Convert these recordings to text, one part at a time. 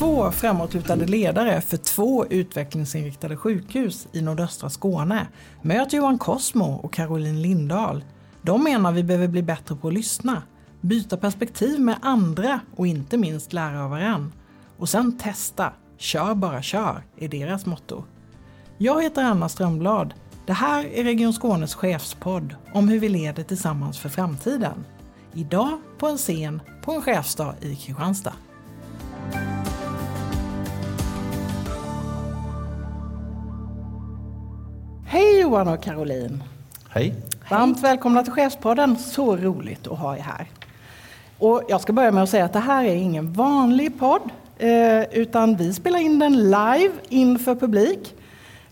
Två framåtlutade ledare för två utvecklingsinriktade sjukhus i nordöstra Skåne. Möt Johan Cosmo och Caroline Lindahl. De menar vi behöver bli bättre på att lyssna, byta perspektiv med andra och inte minst lära av varann. Och sen testa. Kör bara kör, är deras motto. Jag heter Anna Strömblad. Det här är Region Skånes chefspodd om hur vi leder tillsammans för framtiden. Idag på en scen på en chefsdag i Kristianstad. Hej Johan och Caroline! Hej! Varmt välkomna till Chefspodden. Så roligt att ha er här. Och jag ska börja med att säga att det här är ingen vanlig podd, eh, utan vi spelar in den live inför publik.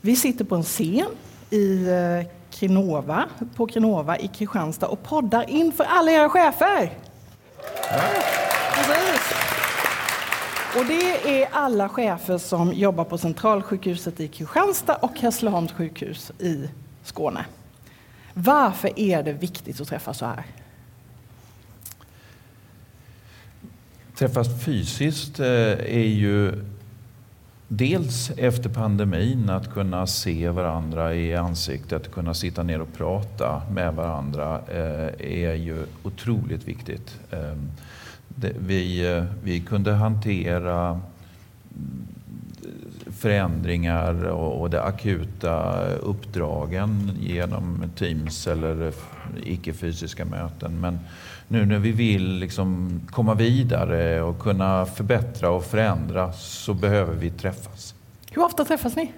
Vi sitter på en scen i eh, Krinova, på Krinova i Kristianstad och poddar inför alla era chefer. Ja. Precis. Och det är alla chefer som jobbar på Centralsjukhuset i Kristianstad och Hässleholms sjukhus i Skåne. Varför är det viktigt att träffas så här? Träffas fysiskt eh, är ju dels efter pandemin att kunna se varandra i ansiktet, kunna sitta ner och prata med varandra eh, är ju otroligt viktigt. Ehm, det, vi, eh, vi kunde hantera mm, förändringar och de akuta uppdragen genom Teams eller icke-fysiska möten. Men nu när vi vill liksom komma vidare och kunna förbättra och förändra så behöver vi träffas. Hur ofta träffas ni?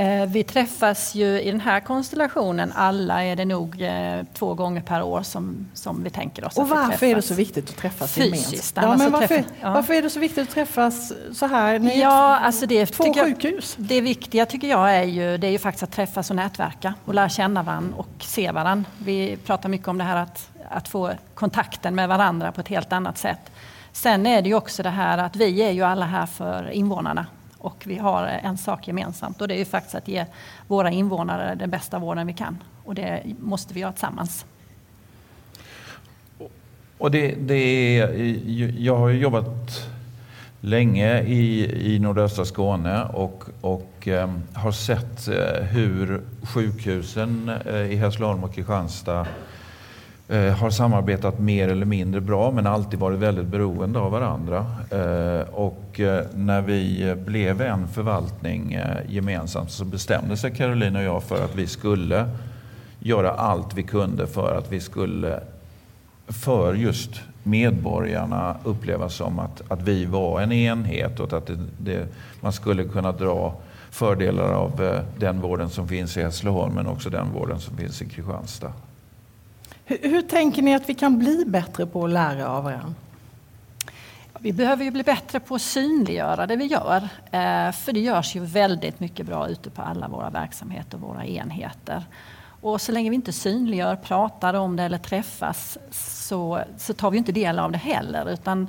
Eh, vi träffas ju i den här konstellationen, alla är det nog eh, två gånger per år som, som vi tänker oss Och varför är det så viktigt att träffas Fysiskt. Ja, men varför, träffa, ja. varför är det så viktigt att träffas så här? Ni ja, alltså det, två sjukhus. Jag, det viktiga tycker jag är ju, det är ju faktiskt att träffas och nätverka och lära känna varandra och se varandra. Vi pratar mycket om det här att, att få kontakten med varandra på ett helt annat sätt. Sen är det ju också det här att vi är ju alla här för invånarna och vi har en sak gemensamt och det är ju faktiskt att ge våra invånare den bästa vården vi kan. Och det måste vi göra tillsammans. Och det, det är, jag har jobbat länge i, i nordöstra Skåne och, och eh, har sett eh, hur sjukhusen eh, i Hässleholm och Kristianstad Eh, har samarbetat mer eller mindre bra men alltid varit väldigt beroende av varandra. Eh, och eh, när vi blev en förvaltning eh, gemensamt så bestämde sig Caroline och jag för att vi skulle göra allt vi kunde för att vi skulle för just medborgarna uppleva som att, att vi var en enhet och att det, det, man skulle kunna dra fördelar av eh, den vården som finns i Hässleholm men också den vården som finns i Kristianstad. Hur, hur, tänker ni att vi kan bli bättre på att lära av varandra? Vi behöver ju bli bättre på att synliggöra det vi gör. Eh, för det görs ju väldigt mycket bra ute på alla våra verksamheter och våra enheter. Och så länge vi inte synliggör, pratar om det eller träffas så, så tar vi inte del av det heller. Utan,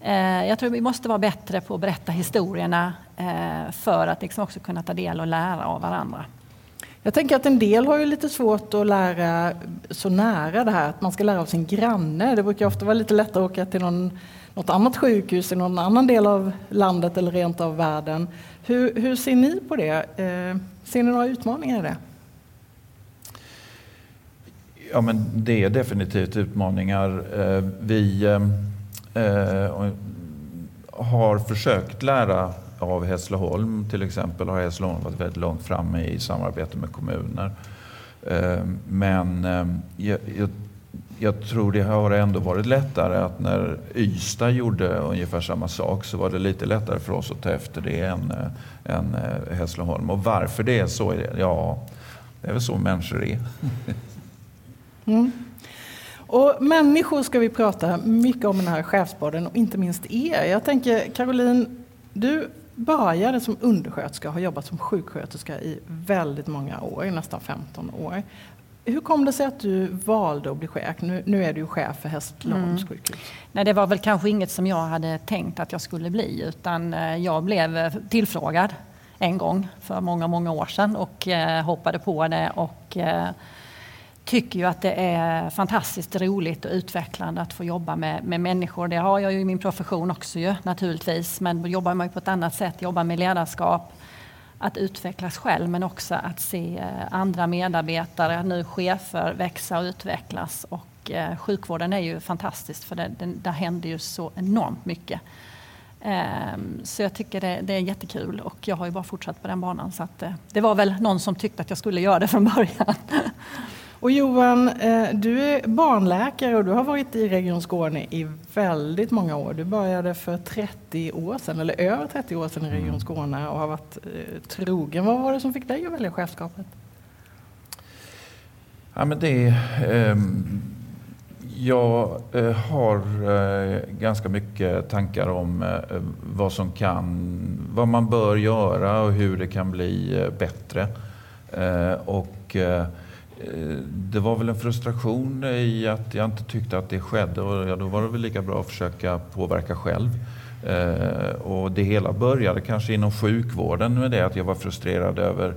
eh, jag tror vi måste vara bättre på att berätta historierna eh, för att liksom också kunna ta del och lära av varandra. Jag tänker att en del har ju lite svårt att lära så nära det här att man ska lära av sin granne. Det brukar ofta vara lite lättare att åka till någon, något annat sjukhus i någon annan del av landet eller rent av världen. Hur, hur ser ni på det? Eh, ser ni några utmaningar i det? Ja, men det är definitivt utmaningar. Eh, vi eh, eh har försökt lära av Hässleholm till exempel har Hässleholm varit väldigt långt framme i samarbete med kommuner. Ehm, men ehm, jag, jag, jag, tror det har ändå varit lättare att när Ystad gjorde ungefär samma sak så var det lite lättare för oss att ta efter det än, eh, än eh, Hässleholm. Och varför det är så? Ja, det är väl så människor är. Mm. Och människor ska vi prata mycket om i den här chefsborden och inte minst er. Jag tänker Caroline, du började som undersköterska och har jobbat som sjuksköterska i väldigt många år, nästan 15 år. Hur kom det sig att du valde att bli chef? Nu, nu är du chef för Hässleholms mm. sjukhus. Nej, det var väl kanske inget som jag hade tänkt att jag skulle bli utan eh, jag blev eh, tillfrågad en gång för många, många år sedan och eh, hoppade på det och tycker ju att det är fantastiskt roligt och utvecklande att få jobba med, med människor. Det har jag ju i min profession också ju, naturligtvis, men då jobbar man ju på ett annat sätt, jobbar med ledarskap, att utvecklas själv men också att se eh, andra medarbetare, nu chefer, växa och utvecklas. Och eh, sjukvården är ju fantastiskt för det, det, där händer ju så enormt mycket. Ehm, så jag tycker det, det, är jättekul och jag har ju bara fortsatt på den banan. Så att, eh, det var väl någon som tyckte att jag skulle göra det från början. Och Johan, eh, du är barnläkare och du har varit i Region Skåne i väldigt många år. Du började för 30 år sedan, eller över 30 år sedan i Region mm. Skåne och har varit eh, trogen. Vad var det som fick dig att välja chefskapet? Ja, men det, eh, jag eh, har eh, ganska mycket tankar om eh, vad som kan, vad man bör göra och hur det kan bli bättre. och det var väl en frustration i att jag inte tyckte att det skedde och ja, då var det väl lika bra att försöka påverka själv. och det hela började kanske inom sjukvården med det att jag var frustrerad över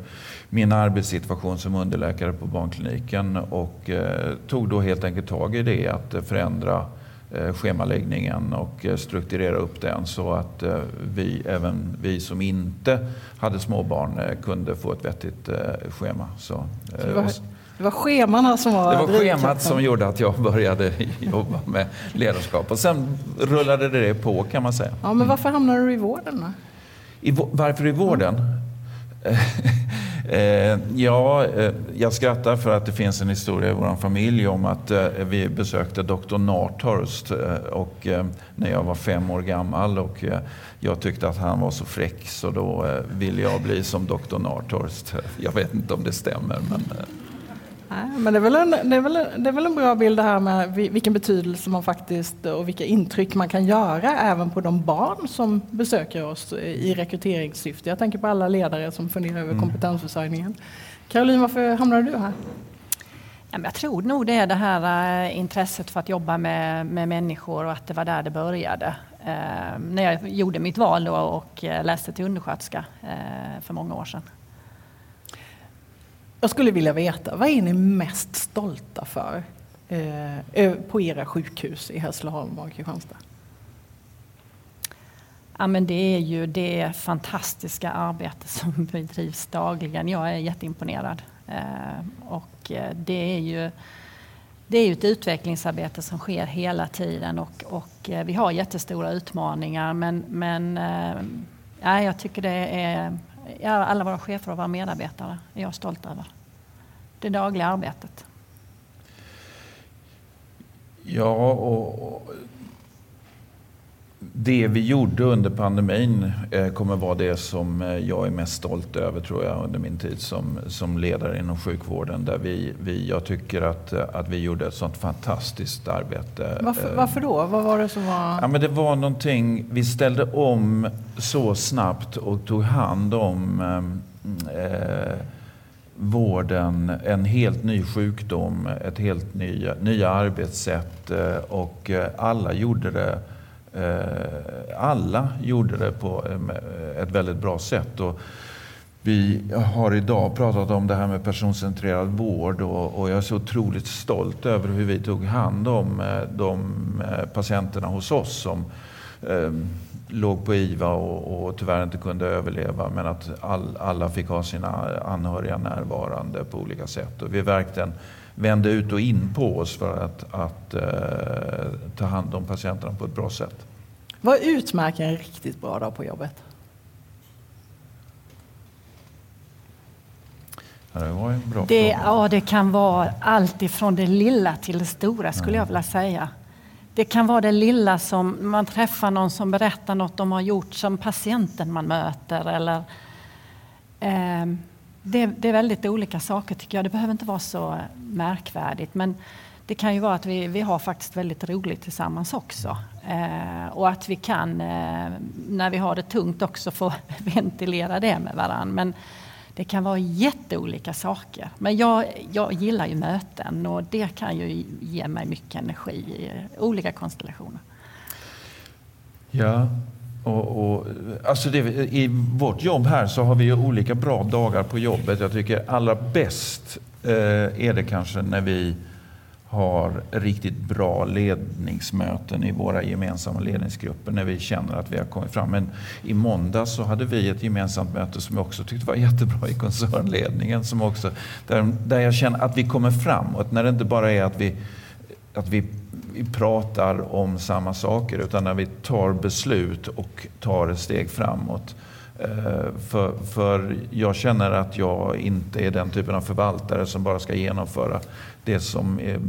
min arbetssituation som underläkare på barnkliniken och eh, tog då helt enkelt tag i det att förändra eh, schemaläggningen och eh, strukturera upp den så att eh, vi, även vi som inte hade småbarn eh, kunde få ett vettigt eh, schema. Så, så det, var, schemana som var Det var schemat som gjorde att jag började jobba med ledarskap och sen rullade det på kan man säga. Ja, men varför hamnade du i vården då? I, varför i vården? Mm. Eh, ja, eh, jag skrattar för att det finns en historia i vår familj om att eh, vi besökte Dr. Narthurst och, när jag var fem år gammal och jag tyckte att han var så fräck så då ville jag bli som Dr. Narthurst. Jag vet inte om det stämmer. Men, Nej, men det är, väl en, det, är väl, det är väl en bra bild det här med vilken betydelse man faktiskt och vilka intryck man kan göra även på de barn som besöker oss i rekryteringssyfte. Jag tänker på alla ledare som funderar över mm. kompetensförsörjningen. Caroline, varför hamnade du här? Jag tror nog det är det här eh, intresset för att jobba med, med människor och att det var där det började. Eh, när jag gjorde mitt val och eh, läste till undersköterska eh, för många år sedan. Jag skulle vilja veta, vad är ni mest stolta för eh, eh, på era sjukhus i Hässleholm och Kristianstad? Ja, men det är ju det fantastiska arbete som bedrivs dagligen. Jag är jätteimponerad. Eh, och eh, det är ju det är ju ett utvecklingsarbete som sker hela tiden och, och eh, vi har jättestora utmaningar men, men eh, jag tycker det är alla våra chefer och våra medarbetare är jag stolt över. Det dagliga arbetet. Ja, och det vi gjorde under pandemin eh, kommer vara det som eh, jag är mest stolt över tror jag under min tid som, som ledare inom sjukvården. Där vi, vi, jag tycker att, att vi gjorde ett sånt fantastiskt arbete. Varför, eh, varför då? Vad var det som var... Ja, men det var någonting, vi ställde om så snabbt och tog hand om eh, vården en helt ny sjukdom, ett helt nya, nya arbetssätt och alla gjorde det Eh, Eh, alla gjorde det på eh, eh, ett väldigt bra sätt. Och vi har idag pratat om det här med personcentrerad vård och, jag är så otroligt stolt över hur vi tog hand om de patienterna hos oss som ehm, låg på IVA och, och, tyvärr inte kunde överleva men att all, alla fick ha sina anhöriga närvarande på olika sätt. Och vi verkligen vände ut och in på oss för att, att eh, ta hand om patienterna på ett bra sätt. Vad utmärker en riktigt bra dag på jobbet? Ja, det var en bra det, fråga. Ja, det kan vara allt ifrån det lilla till det stora skulle jag vilja säga. Det kan vara det lilla som man träffar någon som berättar något de har gjort som patienten man möter eller eh, det, det, är väldigt olika saker tycker jag. Det behöver inte vara så märkvärdigt. Men det kan ju vara att vi, vi har faktiskt väldigt roligt tillsammans också. Eh, och att vi kan, eh, när vi har det tungt, också få ventilera det med varandra. Men det kan vara jätteolika saker. Men jag, jag gillar ju möten och det kan ju ge mig mycket energi i olika konstellationer. Ja, och, och, alltså det, I vårt jobb här så har vi olika bra dagar på jobbet. Jag tycker allra bäst eh, är det kanske när vi har riktigt bra ledningsmöten i våra gemensamma ledningsgrupper när vi känner att vi har kommit fram. Men i måndag så hade vi ett gemensamt möte som jag också tyckte var jättebra i koncernledningen. Som också, där, där jag känner att vi kommer framåt. När det inte bara är att vi, att vi, vi pratar om samma saker utan när vi tar beslut och tar ett steg framåt. Eh, för, för jag känner att jag inte är den typen av förvaltare som bara ska genomföra det som är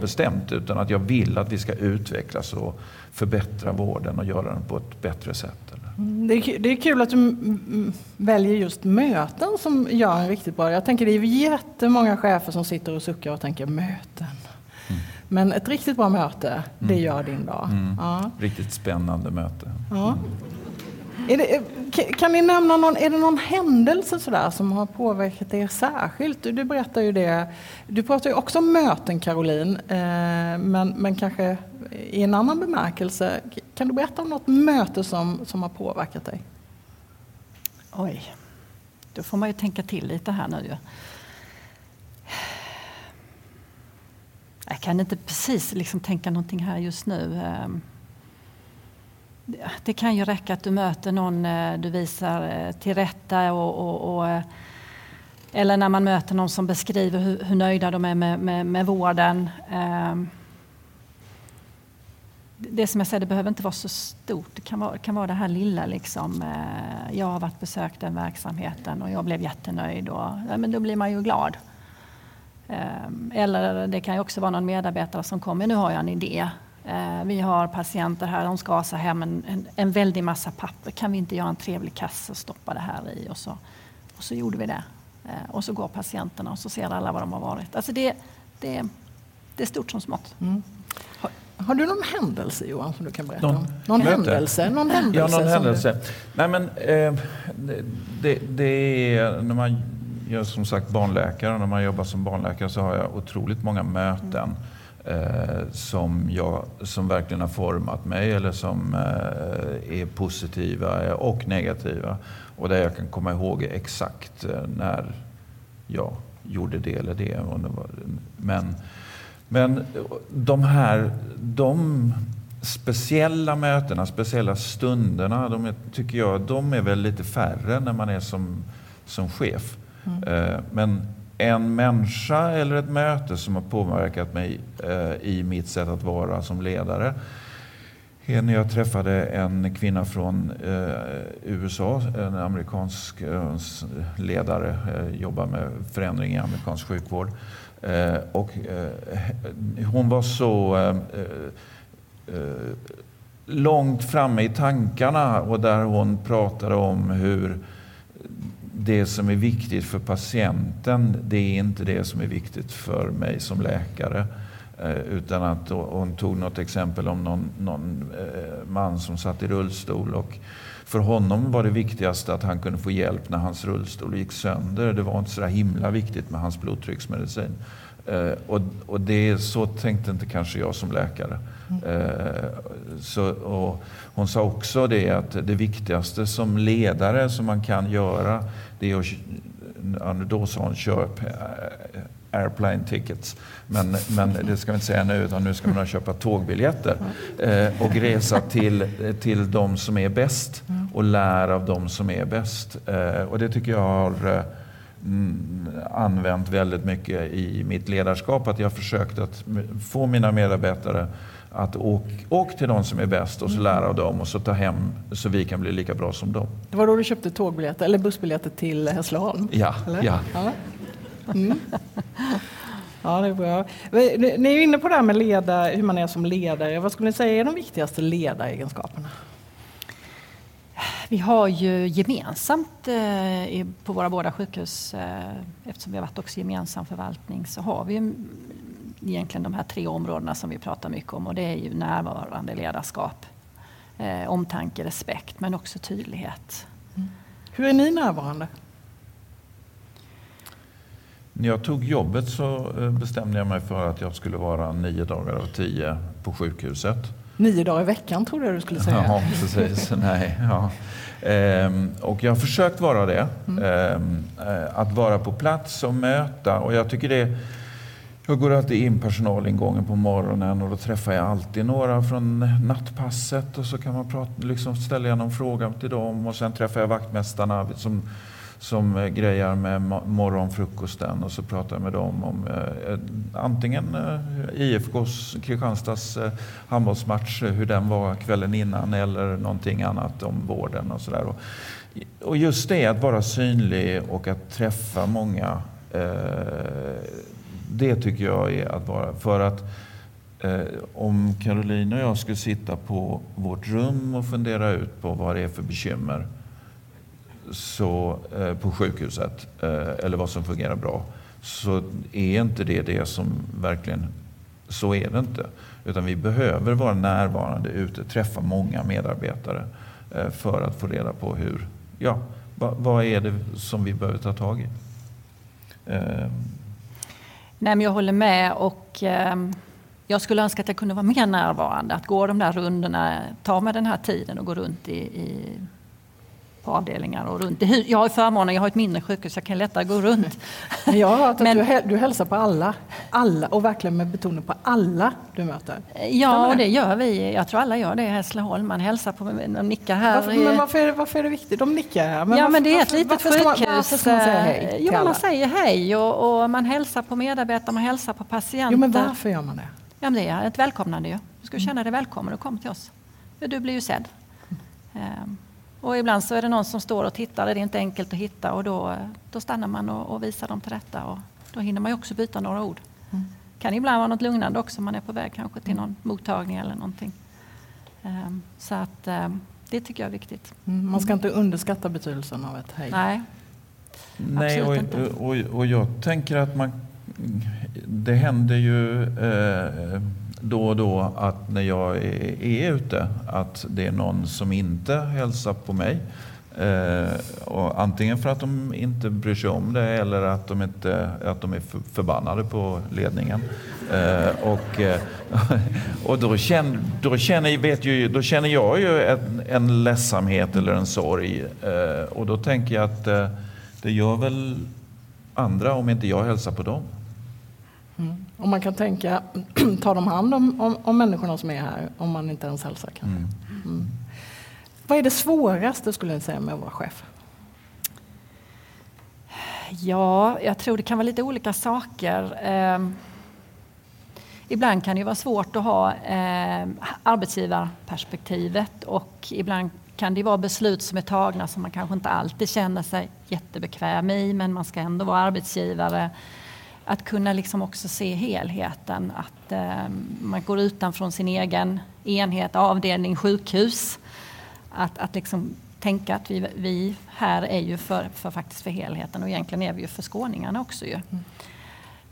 bestämt utan att jag vill att vi ska utvecklas och förbättra vården och göra den på ett bättre sätt. Mm, det är, det är kul att du väljer just möten som gör en riktigt bra. Jag tänker det är jättemånga chefer som sitter och suckar och tänker möten. Mm. Men ett riktigt bra möte, det mm. gör din dag. Mm. Ja. Riktigt spännande möte. Ja. Det, kan ni nämna någon, är det någon händelse sådär som har påverkat er särskilt? Du, du berättar ju det. Du pratar ju också om möten Caroline, eh, men, men kanske i en annan bemärkelse. Kan du berätta om något möte som, som har påverkat dig? Oj, då får man ju tänka till lite här nu. Jag kan inte precis liksom tänka någonting här just nu. Ehm. Det kan ju räcka att du möter någon eh, du visar eh, till rätta och, och, och eh, eller när man möter någon som beskriver hur, hur nöjda de är med, med, med vården. Det som jag säger, det behöver inte vara så stort. Det kan vara, kan vara det här lilla. Liksom. Jag har varit besökt den verksamheten och jag blev jättenöjd. Och, ja, men då blir man ju glad. Eller det kan ju också vara någon medarbetare som kommer, nu har jag en idé. Eh, vi har patienter här, de ska ha hem en, en, en väldig massa papper. Kan vi inte göra en trevlig kasse och stoppa det här i? Och så, och så gjorde vi det. Eh, och så går patienterna och så ser alla vad de har varit. Alltså det, det, det är stort som smått. Mm. Har, har, du någon händelse Johan som du kan berätta någon, om? Någon händelse? Någon händelse? Ja, någon händelse. Du... Nej, men, eh, det, det, är när man gör som sagt barnläkare och när man jobbar som barnläkare så har jag otroligt många möten. Mm eh, som, jag, som verkligen har format mig eller som eh, är positiva och negativa. Och där jag kan komma ihåg exakt eh, när jag gjorde det eller det. Men, men de här de speciella mötena, speciella stunderna, de är, tycker jag de är väl lite färre när man är som, som chef. Mm. Eh, men en människa eller ett möte som har påverkat mig eh, i mitt sätt att vara som ledare är när jag träffade en kvinna från eh, USA, en amerikansk eh, ledare, eh, jobbar med förändring i amerikansk sjukvård. Eh, och, eh, hon var så eh, eh, långt framme i tankarna och där hon pratade om hur det som är viktigt för patienten, det är inte det som är viktigt för mig som läkare. Eh, utan att hon tog något exempel om någon, någon eh, man som satt i rullstol. Och för honom var det viktigaste att han kunde få hjälp när hans rullstol gick sönder. Det var inte så himla viktigt med hans blodtrycksmedicin. Eh, och, och det, så tänkte inte kanske jag som läkare. Eh, Så, hon sa också det att det viktigaste som ledare som man kan göra det är att, då sa hon köp eh, airplane tickets. Men, men det ska vi inte säga nu, utan nu ska man köpa tågbiljetter eh, och resa till, till de som är bäst och lära av de som är bäst. Eh, och det tycker jag har eh, använt väldigt mycket i mitt ledarskap, att jag har försökt att få mina medarbetare att åk, åk till de som är bäst och så lära av dem och så ta hem så vi kan bli lika bra som dem. Det var då du köpte tågbiljetter eller bussbiljetter till Hässleholm? Ja. ja. ja. Mm. Ja, det är bra. Ni är inne på det här med leda, hur man är som ledare. Vad skulle ni säga är de viktigaste ledaregenskaperna? Vi har ju gemensamt eh, på våra båda sjukhus, eh, eftersom vi har varit också gemensam förvaltning, så har vi egentligen de här tre områdena som vi pratar mycket om och det är ju närvarande ledarskap, eh, omtanke, respekt men också tydlighet. Mm. Hur är ni närvarande? När jag tog jobbet så bestämde jag mig för att jag skulle vara nio dagar av tio på sjukhuset. Nio dagar i veckan trodde jag du skulle säga. Ja, precis. Nej, ja. Ehm, och jag har försökt vara det. Mm. Ehm, eh, att vara på plats och möta. Och jag tycker det jag går alltid in personalingången på morgonen och då träffar jag alltid några från nattpasset och så kan man prata, liksom ställa någon fråga till dem och sen träffar jag vaktmästarna som, som eh, grejar med morgonfrukosten och så pratar jag med dem om eh, antingen eh, IFKs Kristianstads eh, handbollsmatch, eh, hur den var kvällen innan eller någonting annat om vården och sådär. Och, och just det att vara synlig och att träffa många eh, det tycker jag är att vara... För att eh, om Caroline och jag skulle sitta på vårt rum och fundera ut på vad det är för bekymmer så, eh, på sjukhuset eh, eller vad som fungerar bra så är inte det det som verkligen... Så är det inte. Utan vi behöver vara närvarande ute, träffa många medarbetare eh, för att få reda på hur... Ja, vad, vad är det som vi behöver ta tag i? Eh, Nej, men jag håller med och eh, jag skulle önska att jag kunde vara mer närvarande. Att gå de där rundorna, ta mig den här tiden och gå runt i, i på avdelningar och runt Jag har förmånen, jag har ett mindre sjukhus, jag kan lättare gå runt. Men jag har hört att Men- du, du hälsar på alla, alla och verkligen med betoning på alla du möter. Ja, och det gör vi. Jag tror alla gör det i Hässleholm. Man hälsar på, de nickar här. Varför, men varför är, det, varför är det viktigt? De nickar här. ja, varför- men det är ett litet varför man- sjukhus. Varför ska man säga hej Eh, Jo, men alla? man säger hej och, och man hälsar på medarbetare, man hälsar på patienter. Jo, men varför gör man det? Ja, men det är ett välkomnande ju. Du ska känna dig välkommen och kom till oss. Du blir ju sedd. Ehm, Och ibland så är det någon som står och tittar, det är inte enkelt att hitta och då, då stannar man och, och visar dem till rätta. Och då hinner man ju också byta några ord. kan ibland vara något lugnande också om man är på väg kanske till någon mottagning eller någonting. Ehm, Så att ehm, det tycker jag är viktigt. Mm, Man ska inte underskatta betydelsen av ett hej. Nej, Nej, och, Absolut inte. och, och jag tänker att man... Det händer ju eh, då och då att när jag är, är ute att det är någon som inte hälsar på mig. Eh, och antingen för att de inte bryr sig om det eller att de, inte, att de är för, förbannade på ledningen. Eh, och eh, och då, känner, då, känner, vet ju, då känner jag ju en, en ledsamhet eller en sorg. Eh, och då tänker jag att eh, det gör väl andra om inte jag hälsar på dem. Mm. Och man kan tänka, tar de hand om, om, om människorna som är här om man inte ens hälsar? Kanske? Mm. Mm. Vad är det svåraste skulle jag säga med att vara chef? Ja, jag tror det kan vara lite olika saker. Ehm, ibland kan det vara svårt att ha eh, arbetsgivarperspektivet och ibland kan det vara beslut som är tagna som man kanske inte alltid känner sig jättebekväm i men man ska ändå vara arbetsgivare. Att kunna liksom också se helheten, att eh, man går utanför sin egen enhet, avdelning, sjukhus. Att, att liksom tänka att vi, vi här är ju för, för, faktiskt för helheten och egentligen är vi ju för skåningarna också. Ju.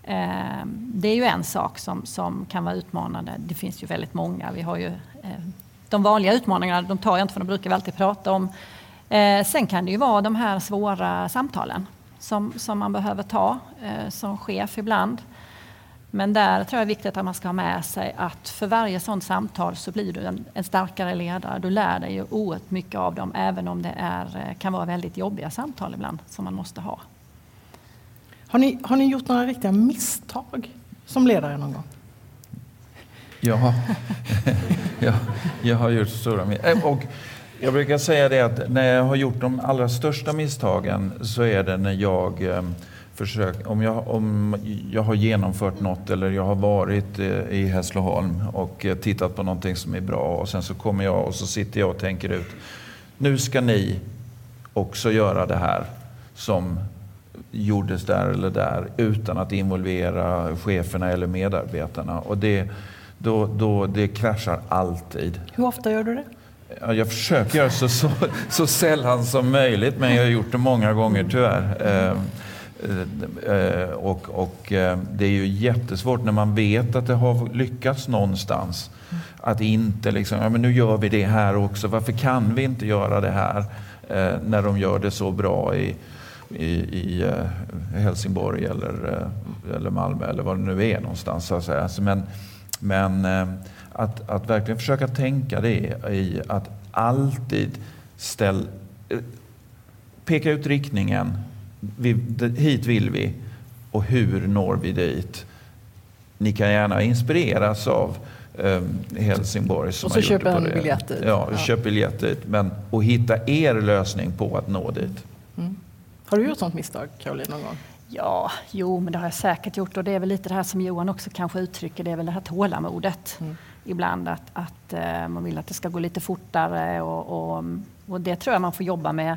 Eh, det är ju en sak som, som kan vara utmanande. Det finns ju väldigt många. Vi har ju, eh, de vanliga utmaningarna de tar jag inte för de brukar vi alltid prata om. Eh, sen kan det ju vara de här svåra samtalen som, som man behöver ta eh, som chef ibland. Men där tror jag det är viktigt att man ska ha med sig att för varje sådant samtal så blir du en, en starkare ledare. Du lär dig ju oerhört mycket av dem även om det är, eh, kan vara väldigt jobbiga samtal ibland som man måste ha. Har ni, har ni gjort några riktiga misstag som ledare någon gång? Ja, jag, jag har gjort stora misstag. Och jag brukar säga det att när jag har gjort de allra största misstagen så är det när jag eh, försöker, om jag, om jag har genomfört något eller jag har varit eh, i Hässleholm och eh, tittat på någonting som är bra och sen så kommer jag och så sitter jag och tänker ut, nu ska ni också göra det här som gjordes där eller där utan att involvera cheferna eller medarbetarna. Och det, då, då, det kraschar alltid. Hur ofta gör du det? Ja, jag försöker göra så, så, så sällan som möjligt, men jag har gjort det många gånger tyvärr. Eh, eh, och och eh, det är ju jättesvårt när man vet att det har lyckats någonstans. Att inte liksom, ja men nu gör vi det här också. Varför kan vi inte göra det här? När de gör det så bra i, i, i Helsingborg eller, eller Malmö eller vad det nu är någonstans. Så att säga. Men, men eh, att, att verkligen försöka tänka det i att alltid ställ, eh, peka ut riktningen. Vi, hit vill vi och hur når vi dit? Ni kan gärna inspireras av eh, Helsingborg. Som och så köper en biljett dit. Ja, ja. köp biljett dit. Men, och hitta er lösning på att nå dit. Mm. Har du gjort sånt misstag, Caroline, någon gång? Ja, jo, men det har jag säkert gjort. Och det är väl lite det här som Johan också kanske uttrycker, det är väl det här tålamodet. Mm. Ibland att, att uh, man vill att det ska gå lite fortare och, och, och, det tror jag man får jobba med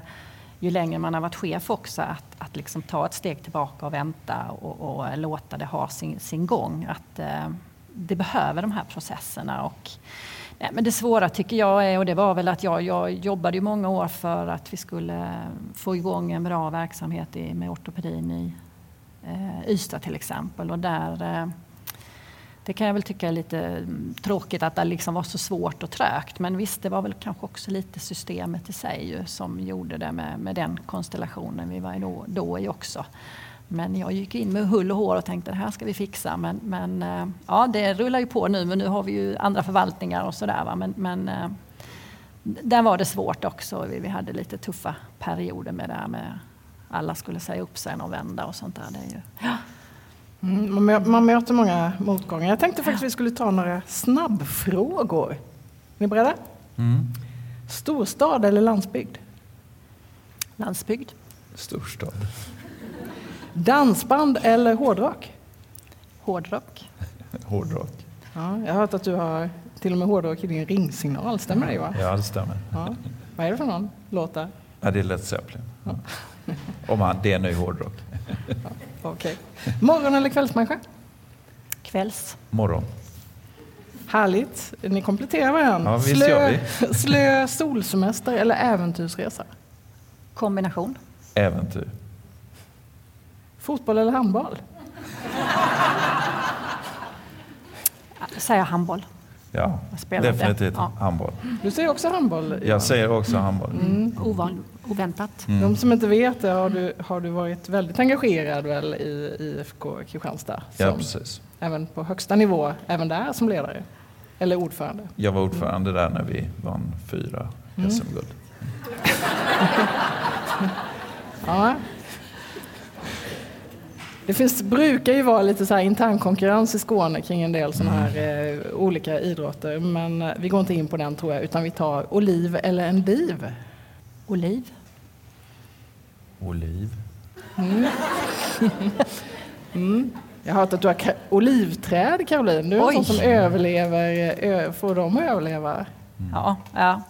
ju längre man har varit chef också. Att, att liksom ta ett steg tillbaka och vänta och, och låta det ha sin, sin gång. Att uh, det behöver de här processerna. Och, nej, men det svåra tycker jag är, och det var väl att jag, jag jobbade ju många år för att vi skulle eh, få igång en bra verksamhet i, med ortopedin i eh, Ystad till exempel. Och där, eh, det kan jag väl tycka är lite mm, tråkigt att det liksom var så svårt och trögt. Men visst, det var väl kanske också lite systemet i sig ju, som gjorde det med, med den konstellationen vi var då, då i också. Men jag gick in med hull och hår och tänkte det här ska vi fixa. Men, men eh, ja, det rullar ju på nu, men nu har vi ju andra förvaltningar och sådär. Men, men eh, där var det svårt också. Vi, vi hade lite tuffa perioder med det här med alla skulle säga upp sig och vända och sånt där. Det är ju, ja. Mm, man möter många motgångar. Jag tänkte faktiskt att vi skulle ta några snabbfrågor. Är ni beredda? Mm. Storstad eller landsbygd? Landsbygd. Storstad. Dansband eller hårdrock? Hårdrock. hårdrock. Ja, jag har hört att du har till och med hårdrock i din ringsignal. Stämmer det Johan? Ja, det stämmer. Ja. Vad är det för någon låtar? Ja, det är Led Zeppelin. Ja. Om han, det är ny hårdrock. Ja, okay. Morgon eller kvällsmänniska? Kvälls. Morgon. Härligt. Ni kompletterar varandra. Ja, slö, slö solsemester eller äventyrsresa? Kombination. Äventyr. Fotboll eller handboll? Jag säger handboll. Ja, definitivt ja. handboll. Du säger också handboll? Jag säger också handboll. Mm. Ovan, oväntat. Mm. De som inte vet det, har du, har du varit väldigt engagerad väl i IFK Kristianstad? Ja, precis. Även på högsta nivå, även där som ledare? Eller ordförande? Jag var ordförande mm. där när vi vann fyra mm. SM-guld. ja, det finns, brukar ju vara lite så här intern konkurrens i Skåne kring en del sådana här mm. eh, olika idrotter. Men eh, vi går inte in på den tror jag, utan vi tar oliv eller en div. Oliv. Oliv. Mm. mm. Jag har hört att du har olivträd, Caroline. Du är Oj. en sån som överlever. Ö, får de överleva? Mm. Ja, ja.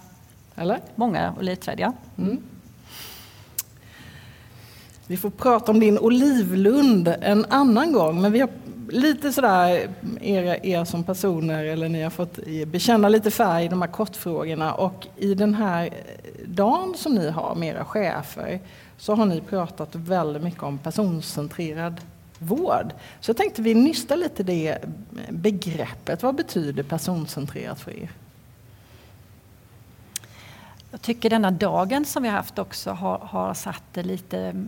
Eller? Många olivträd, ja. Mm. Vi får prata om din olivlund en annan gång, men vi har lite sådär, er, er som personer, eller ni har fått bekänna lite färg i de här kortfrågorna och i den här dagen som ni har med era chefer så har ni pratat väldigt mycket om personcentrerad vård. Så jag tänkte vi nystar lite det begreppet. Vad betyder personcentrerat för er? Jag tycker denna dagen som vi har haft också har, har satt det lite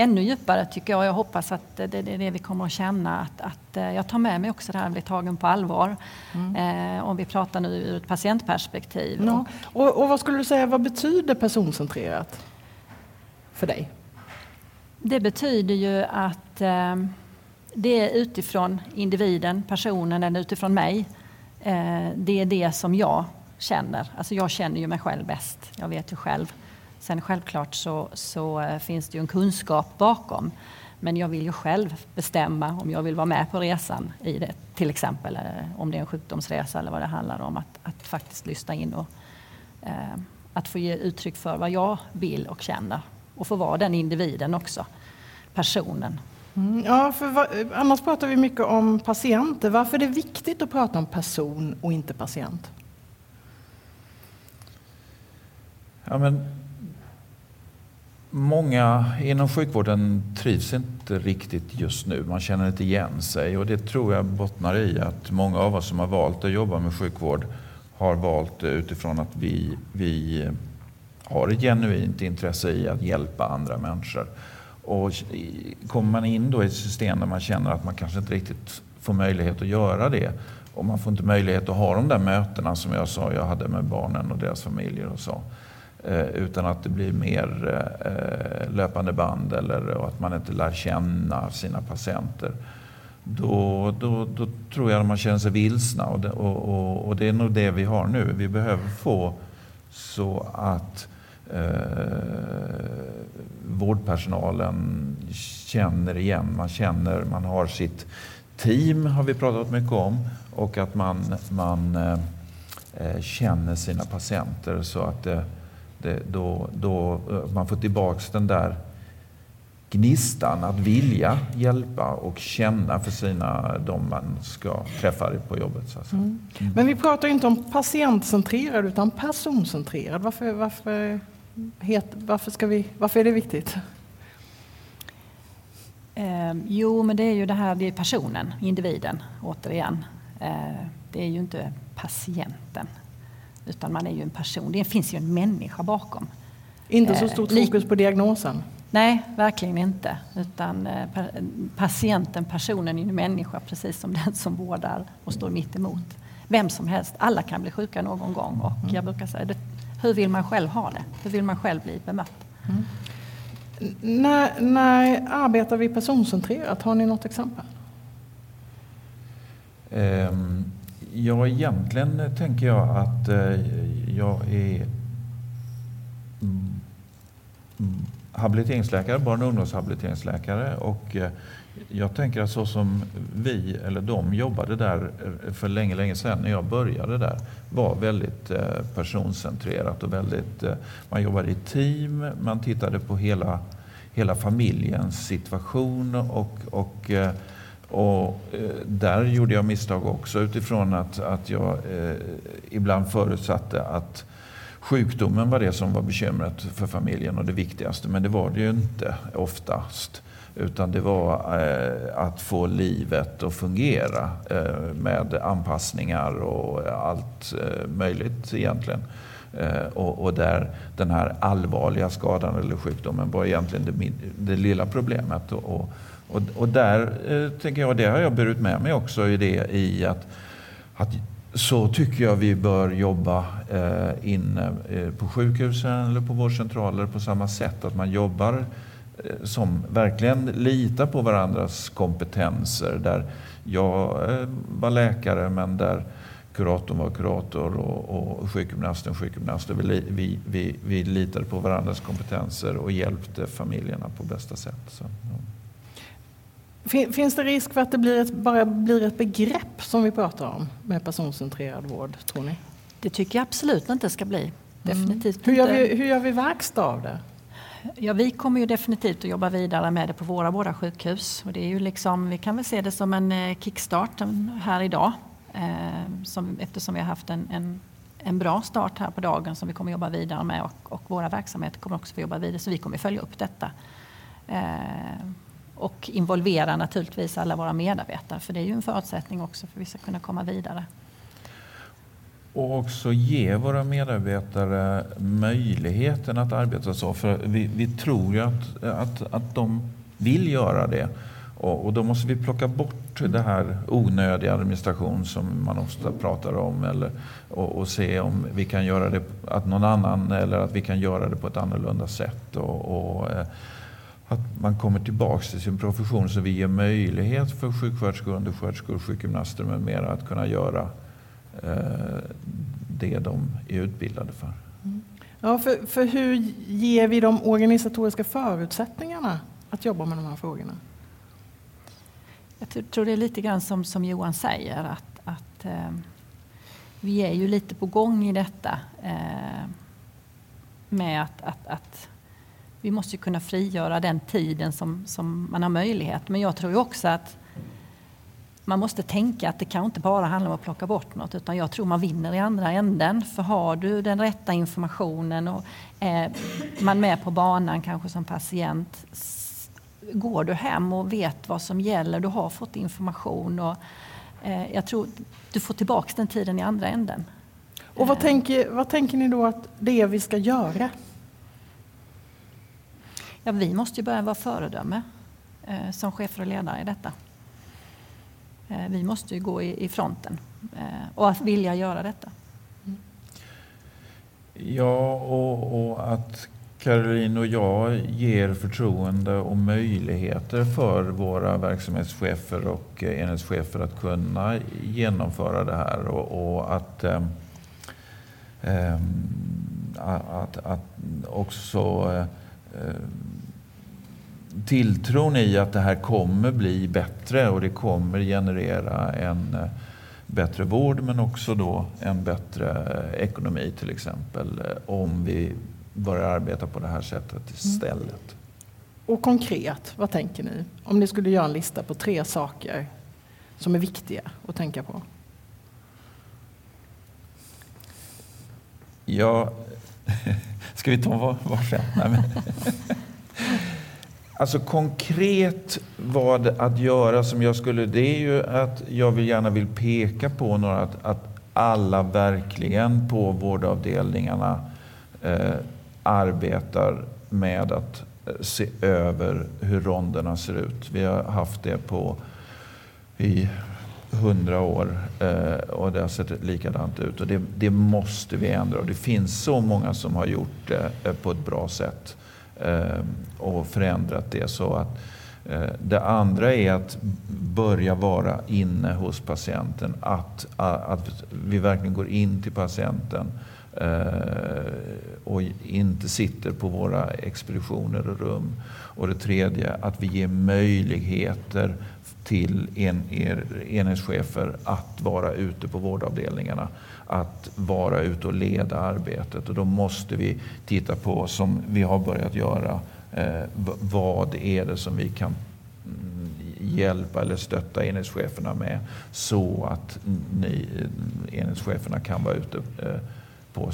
ännu djupare tycker jag. Jag hoppas att det är det vi kommer att känna. Att, att eh, jag tar med mig också det här att bli tagen på allvar. Mm. Eh, om vi pratar nu ur ett patientperspektiv. Ja. Och, och vad skulle du säga, vad betyder personcentrerat för dig? Det betyder ju att eh, det är utifrån individen, personen eller utifrån mig. Eh, det är det som jag känner. Alltså jag känner ju mig själv bäst. Jag vet ju själv Sen självklart så, så eh, finns det ju en kunskap bakom. Men jag vill ju själv bestämma om jag vill vara med på resan i det. Till exempel eh, om det är en sjukdomsresa eller vad det handlar om. Att, att faktiskt lyssna in och eh, att få ge uttryck för vad jag vill och känner. Och få vara den individen också, personen. Mm, ja, för annars pratar vi mycket om patienter. Varför är det viktigt att prata om person och inte patient? Ja, men Många inom sjukvården trivs inte riktigt just nu. Man känner inte igen sig och det tror jag bottnar i att många av oss som har valt att jobba med sjukvård har valt det utifrån att vi, vi har ett genuint intresse i att hjälpa andra människor. Och kommer man in då i ett system där man känner att man kanske inte riktigt får möjlighet att göra det. Och man får inte möjlighet att ha de där mötena som jag sa jag hade med barnen och deras familjer och så. Eh, utan att det blir mer eh, löpande band eller att man inte lär känna sina patienter. Då, då, då tror jag att man känner sig vilsna och det, och, och, och det är nog det vi har nu. Vi behöver få så att eh, vårdpersonalen känner igen, man känner, man har sitt team har vi pratat mycket om och att man, man eh, eh känner sina patienter så att det, det, då, då eh, man får tillbaks den där gnistan att vilja hjälpa och känna för sina, de man ska träffa på jobbet. Så mm. Mm. Men vi pratar inte om patientcentrerad utan personcentrerad. Varför, varför, het, varför, ska vi, varför är det viktigt? Eh, jo, men det är ju det här, det är personen, individen, återigen. Eh, det är ju inte patienten, utan man är ju en person. Det finns ju en människa bakom. Inte så stort eh, fokus på diagnosen? Nej, verkligen inte. Utan eh, patienten, personen är en människa precis som den som vårdar och står mitt emot. Vem som helst, alla kan bli sjuka någon gång och mm. jag brukar säga hur vill man själv ha det? Hur vill man själv bli bemött? Mm. När, när arbetar vi personcentrerat? Har ni något exempel? Um, ja, egentligen tänker jag att eh, jag är habiliteringsläkare, barn och ungdomshabiliteringsläkare. Och eh, jag tänker att så som vi, eller de, jobbade där eh, för länge, länge sedan när jag började där var väldigt personcentrerat och väldigt... Man jobbade i team, man tittade på hela hela familjens situation. Och, och, och eh, där gjorde jag misstag också utifrån att, att jag eh, ibland förutsatte att sjukdomen var det som var bekymret för familjen och det viktigaste. Men det var det ju inte oftast. Utan det var eh, att få livet att fungera eh, med anpassningar och allt eh, möjligt egentligen. Eh, och, och, där den här allvarliga skadan eller sjukdomen var egentligen det, det lilla problemet. Och, och, och där eh, tänker jag, det har jag burit med mig också i det i att, att så tycker jag vi bör jobba eh, inne eh, på sjukhusen eller på vårdcentraler på samma sätt. Att man jobbar eh, som verkligen litar på varandras kompetenser. Där jag eh, var läkare men där kuratorn var kurator och, och sjukgymnasten sjukgymnast. Vi, vi, vi, vi litade på varandras kompetenser och hjälpte familjerna på bästa sätt. Så. Finns det risk för att det blir ett, bara blir ett begrepp som vi pratar om med personcentrerad vård, tror ni? Det tycker jag absolut inte ska bli. Definitivt mm. hur, gör vi, hur gör vi verkstad av det? Ja, vi kommer ju definitivt att jobba vidare med det på våra båda sjukhus. Och det är ju liksom, vi kan väl se det som en eh, kickstart här idag. Eh, som, eftersom vi har haft en, en, en, bra start här på dagen som vi kommer jobba vidare med och, och våra verksamheter kommer också få jobba vidare. Så vi kommer följa upp detta. Eh, och involvera naturligtvis alla våra medarbetare för det är ju en förutsättning också för att vi ska kunna komma vidare. Och också ge våra medarbetare möjligheten att arbeta så. För vi, vi tror ju att, att, att de vill göra det. Och, och, då måste vi plocka bort det här onödiga administration som man ofta pratar om. Eller, och, och, se om vi kan göra det att någon annan eller att vi kan göra det på ett annorlunda sätt. Och, och eh, att man kommer tillbaka till sin profession så vi ger möjlighet för sjuksköterskor, undersköterskor, sjukgymnaster med mera att kunna göra eh, det de är utbildade för. Mm. Ja, för, för hur ger vi de organisatoriska förutsättningarna att jobba med de här frågorna? Jag tror det är lite grann som, som Johan säger att, att eh, vi är ju lite på gång i detta eh, med att, att, att, vi måste kunna frigöra den tiden som, som man har möjlighet. Men jag tror också att man måste tänka att det kan inte bara handla om att plocka bort något utan jag tror man vinner i andra änden. För har du den rätta informationen och är man med på banan kanske som patient går du hem och vet vad som gäller, du har fått information och eh, jag tror du får tillbaka den tiden i andra änden. Och vad tänker, vad tänker ni då att det är vi ska göra? Ja, vi måste ju börja vara föredöme eh, som chefer och ledare i detta. Eh, vi måste ju gå i, fronten eh, och att vilja göra detta. Mm. Ja, och, och, att Caroline och jag ger förtroende och möjligheter för våra verksamhetschefer och enhetschefer att kunna genomföra det här och, och att, eh, att, att också eh, tilltron i att det här kommer bli bättre och det kommer generera en eh, bättre vård men också då en bättre ekonomi till exempel om vi börjar arbeta på det här sättet mm. istället. Mm. Och konkret, vad tänker ni? Om ni skulle göra en lista på tre saker som är viktiga att tänka på. Ja, ska vi ta var, varsin? Alltså konkret vad att göra som jag skulle, det är ju att jag vill gärna vill peka på några, att, att alla verkligen på vårdavdelningarna eh, arbetar med att eh, se över hur ronderna ser ut. Vi har haft det på i hundra år eh, och det har sett likadant ut. Och det, det, måste vi ändra och det finns så många som har gjort det eh, på ett bra sätt eh, och förändrat det. så att eh, det andra är att börja vara inne hos patienten. Att, att vi verkligen går in till patienten eh, och inte sitter på våra expeditioner och rum. Och det tredje, att vi ger möjligheter till en, er, enhetschefer att vara ute på vårdavdelningarna. Att vara ute och leda arbetet. Och då måste vi titta på, som vi har börjat göra, eh, vad är det som vi kan mm, hjälpa eller stötta enhetscheferna med så att ni, enhetscheferna kan vara ute eh, på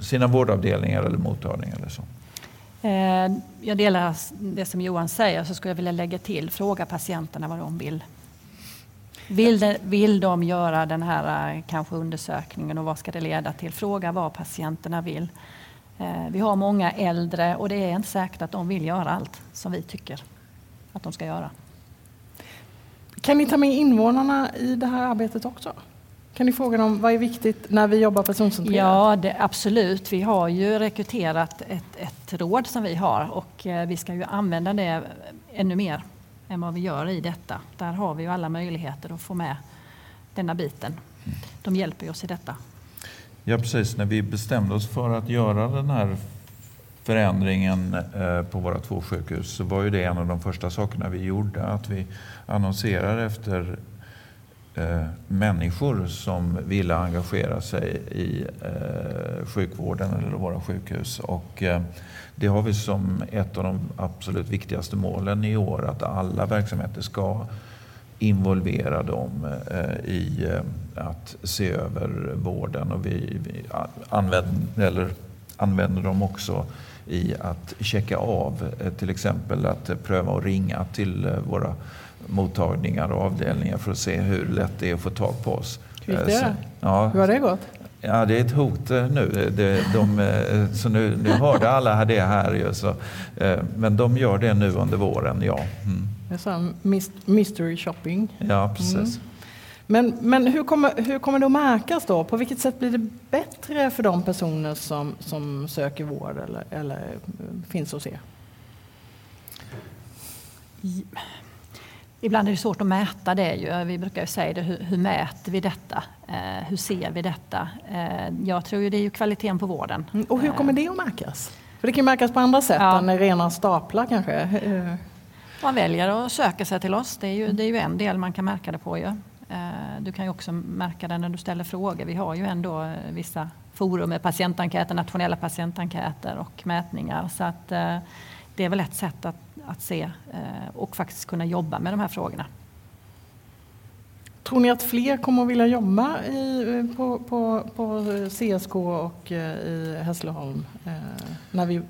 sina vårdavdelningar eller mottagningar? Eller så? Eh, jag delar det som Johan säger, så skulle jag vilja lägga till, fråga patienterna vad de vill. Vill de, vill de göra den här eh, kanske undersökningen och vad ska det leda till? Fråga vad patienterna vill. Eh, vi har många äldre och det är inte säkert att de vill göra allt som vi tycker att de ska göra. Kan ni ta med invånarna i det här arbetet också? Kan ni fråga dem vad är viktigt när vi jobbar personcentrerat? Ja, det, absolut. Vi har ju rekryterat ett, ett råd som vi har och eh, vi ska ju använda det ännu mer än vad vi gör i detta. Där har vi ju alla möjligheter att få med denna biten. De hjälper oss i detta. Ja, precis. När vi bestämde oss för att göra den här förändringen eh, på våra två sjukhus så var ju det en av de första sakerna vi gjorde. Att vi annonserar efter eh, människor som ville engagera sig i eh, sjukvården eller våra sjukhus. Och, eh, det har vi som ett av de absolut viktigaste målen i år, att alla verksamheter ska involvera dem eh, i eh, att se över vården. Och vi, vi använder, eller använder dem också i att checka av, eh, till exempel att pröva att ringa till eh, våra mottagningar och avdelningar för att se hur lätt det är att få tag på oss. Hur gick det? Så, ja, hur har det gått? Ja, det är ett hot eh, nu. De, de, eh, så nu, nu hörde alla det här ju. Så, eh, men de gör det nu under våren, ja. Mm. Det är så mystery shopping. Ja, precis. Mm. Men, men hur, kommer, hur kommer det att märkas då? På vilket sätt blir det bättre för de personer som, som söker vård eller, eller finns hos er? Ibland är det svårt att mäta det. Ju. Vi brukar ju säga det, hur, hur mäter vi detta? Eh, hur ser vi detta? Eh, jag tror ju det är ju kvaliteten på vården. Mm, och hur kommer det att märkas? För det kan ju märkas på andra sätt ja. än rena staplar kanske. Eh. Man väljer att söka sig till oss. Det är ju, det är ju en del man kan märka det på. Ju. Eh, du kan ju också märka det när du ställer frågor. Vi har ju ändå eh, vissa forum med patientenkäter, nationella patientenkäter och mätningar. Så att, eh, det är väl ett sätt att att se eh, och faktiskt kunna jobba med de här frågorna. Tror ni att fler kommer att vilja jobba i, på, på, på CSK och eh, i Hässleholm eh, när, vi,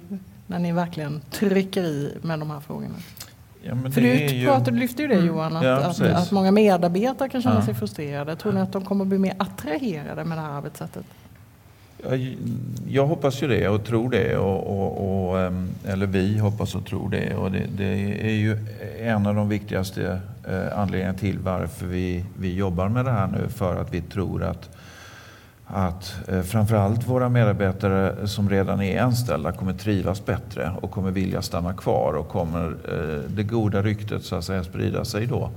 när ni verkligen trycker i med de här frågorna? Ja, För du, ju... du lyfte ju det mm. Johan, att, ja, att, att, många medarbetare kan känna ja. sig frustrerade. Tror ni att de kommer att bli mer attraherade med det här arbetssättet? Jag hoppas ju det och tror det. Och, och, och, ehm, eller vi hoppas och tror det. Och det, det, är ju en av de viktigaste eh, anledningarna till varför vi, vi jobbar med det här nu. För att vi tror att, att eh, framförallt våra medarbetare som redan är anställda kommer trivas bättre och kommer vilja stanna kvar och kommer eh, det goda ryktet så att säga sprida sig då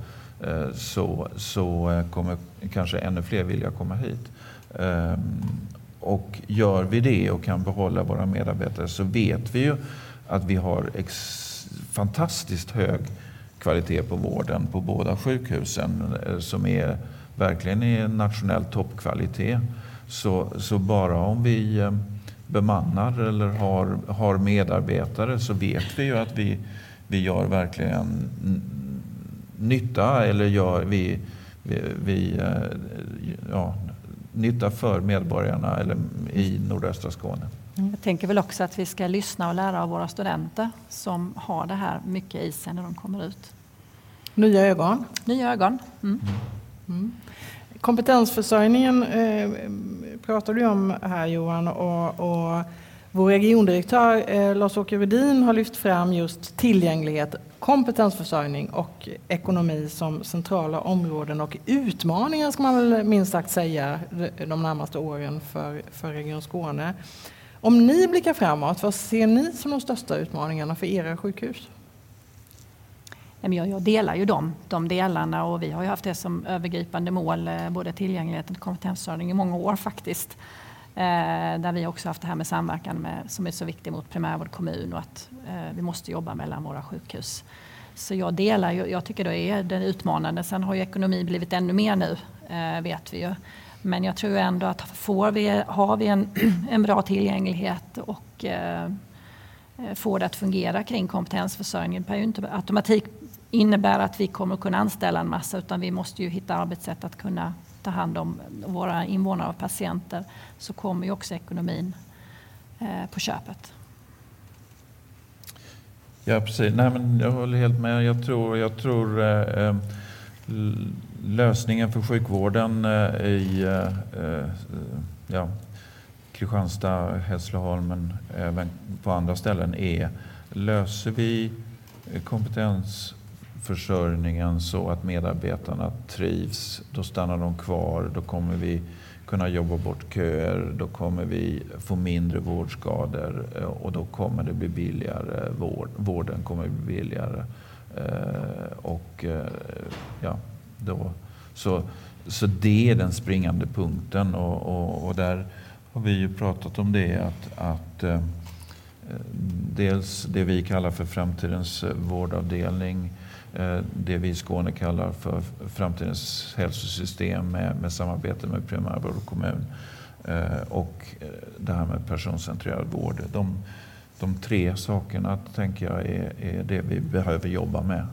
så, så kommer kanske ännu fler vilja komma hit. Ehm, och gör vi det och kan behålla våra medarbetare så vet vi ju att vi har fantastiskt hög kvalitet på vården på båda sjukhusen eh, som är verkligen är nationell toppkvalitet. Så, så bara om vi eh, bemannar eller har, har medarbetare så vet vi ju att vi, vi gör verkligen nytta eller gör vi, vi, vi eh, ja, nytta för medborgarna eller i nordöstra Skåne. Mm. Jag tänker väl också att vi ska lyssna och lära av våra studenter som har det här mycket i sig när de kommer ut. Nya ögon. Nya ögon. Mm. Mm. Kompetensförsörjningen eh, pratar du om här Johan och, och vår regiondirektör eh, Lars-Åke Rudin har lyft fram just tillgänglighet, kompetensförsörjning och ekonomi som centrala områden och utmaningar ska man väl minst sagt säga de närmaste åren för, för Region Skåne. Om ni blickar framåt, vad ser ni som de största utmaningarna för era sjukhus? Jag delar ju de, de delarna och vi har ju haft det som övergripande mål, eh, både tillgänglighet och kompetensförsörjning i många år faktiskt. Eh, där vi också haft det här med samverkan med, som är så viktig mot primärvård kommun och att eh, vi måste jobba mellan våra sjukhus. Så jag delar, jag tycker det är den utmanande. Sen har ju ekonomi blivit ännu mer nu, eh, vet vi ju. Men jag tror ändå att får vi, har vi en, en bra tillgänglighet och eh, eh, får det att fungera kring kompetensförsörjningen. Behöver ju inte automatik innebära att vi kommer att kunna anställa en massa utan vi måste ju hitta arbetssätt att kunna ta hand om våra invånare och patienter. Så kommer ju också ekonomin eh, på köpet. Ja precis, Nej, men jag håller helt med. Jag tror, jag tror eh, eh lösningen för sjukvården eh, i eh, eh ja, Kristianstad, Hässleholmen, även på andra ställen är löser vi kompetens försörjningen så att medarbetarna trivs, då stannar de kvar, då kommer vi kunna jobba bort köer, då kommer vi få mindre vårdskador eh, och då kommer det bli billigare vård. Vården kommer bli billigare. Eh, och eh, ja, då. Så, så det är den springande punkten och, och, och där har vi ju pratat om det att, att dels det vi kallar för framtidens vårdavdelning, eh, Eh, det vi i Skåne kallar för framtidens hälsosystem med, med samarbete med primärvård och kommun eh, och eh, det här med personcentrerad vård. De, de tre sakerna tänker jag är, är det vi behöver jobba med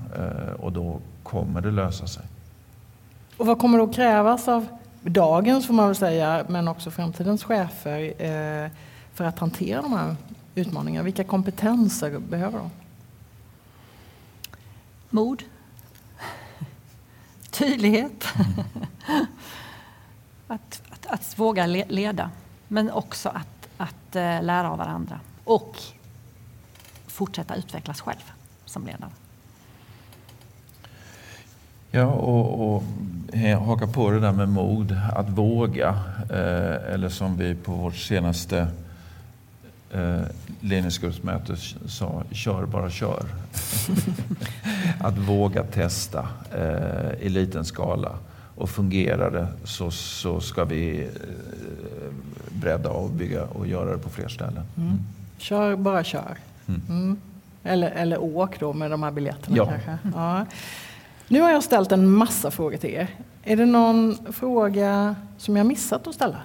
och då kommer det lösa sig. Och vad kommer att krävas av dagens, får man väl säga, men också framtidens chefer för att hantera de här utmaningarna? Vilka kompetenser behöver de? Mod. Tydlighet. att, att, att, våga leda, men också att, att eh, lära av varandra. Och fortsätta utvecklas själv som ledare. Ja, och, och haka på det där med mod, att våga. Eh, eller som vi på vårt senaste eh, ledningsgruppsmöte sa, kör bara kör. att våga testa eh, i liten skala. Och fungerar det så, så ska vi eh, bredda och bygga och göra det på fler ställen. Mm. Mm. Kör bara kör. Mm. mm. Eller, eller åk då med de här biljetterna ja. kanske. Ja. Nu har jag ställt en massa frågor till er. Är det någon fråga som jag missat att ställa?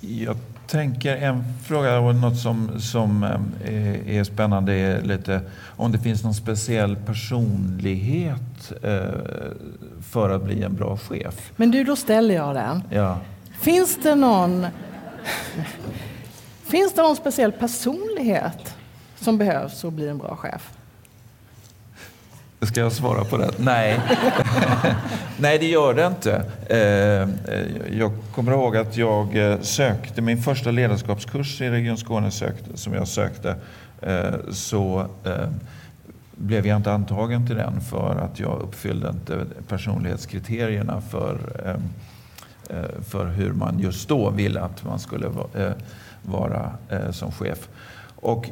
Jag tänker en fråga och något som, som eh, är spännande är lite om det finns någon speciell personlighet eh, för att bli en bra chef. Men du, då ställer jag den. Ja. Finns det någon Finns det någon speciell personlighet som behövs för att bli en bra chef? Ska jag svara på det? Nej. Nej, det gör det inte. Eh, jag kommer ihåg att jag eh, sökte min första ledarskapskurs i Region Skåne sökte, som jag sökte. Eh, så blev jag inte antagen till den för att jag uppfyllde inte personlighetskriterierna för, för hur man just då ville att man skulle vara som chef. Och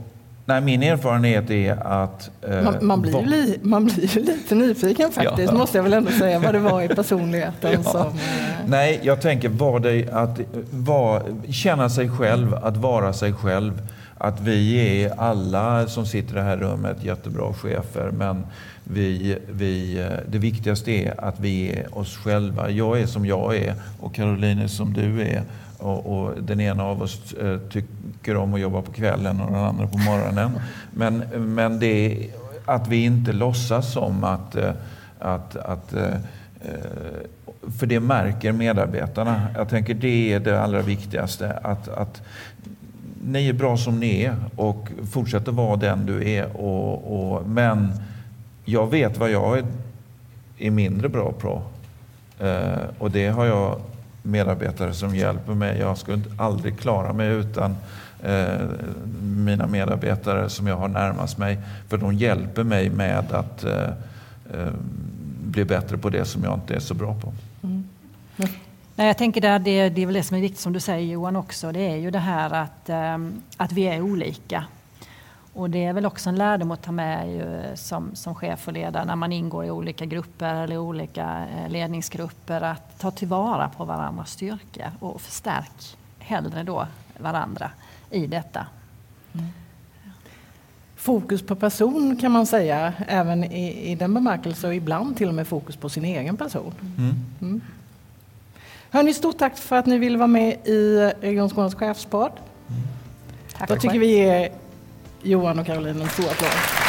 Nej, min erfarenhet är att... Eh, man, man, blir li, man blir lite nyfiken faktiskt, ja. måste jag väl ändå säga, vad det var i personligheten ja. som... Eh... Nej, jag tänker var det att var, känna sig själv, att vara sig själv. Att vi är alla som sitter i det här rummet jättebra chefer, men vi, vi, eh, det viktigaste är att vi är oss själva. Jag är som jag är och Caroline är som du är. Och, och, den ena av oss eh, tycker om att jobba på kvällen och den andra på morgonen. Men, men det är att vi inte låtsas som att, eh, att, att eh, eh, för det märker medarbetarna. Jag tänker det är det allra viktigaste. Att, att ni är bra som ni är och fortsätter vara den du är. Och, och men jag vet vad jag är, är mindre bra på. och det har jag medarbetare som hjälper mig. Jag skulle aldrig klara mig utan eh, mina medarbetare som jag har närmast mig. För de hjälper mig med att eh, eh, bli bättre på det som jag inte är så bra på. Mm. Nej, jag tänker där, det, det är väl det som är viktigt som du säger Johan också. Det är ju det här att, eh, att vi är olika. Och det är väl också en lärdom att ta med ju, som, som chef och ledare när man ingår i olika grupper eller olika eh, ledningsgrupper att ta tillvara på varandras styrkor och förstärk hellre då varandra i detta. Mm. Fokus på person kan man säga, även i, i den bemärkelsen och ibland till och med fokus på sin egen person. Mm. Mm. Hörni, stort tack för att ni ville vara med i Region Skånes chefspodd. Mm. Tack Då tycker vi Johan och Caroline en stor applåd.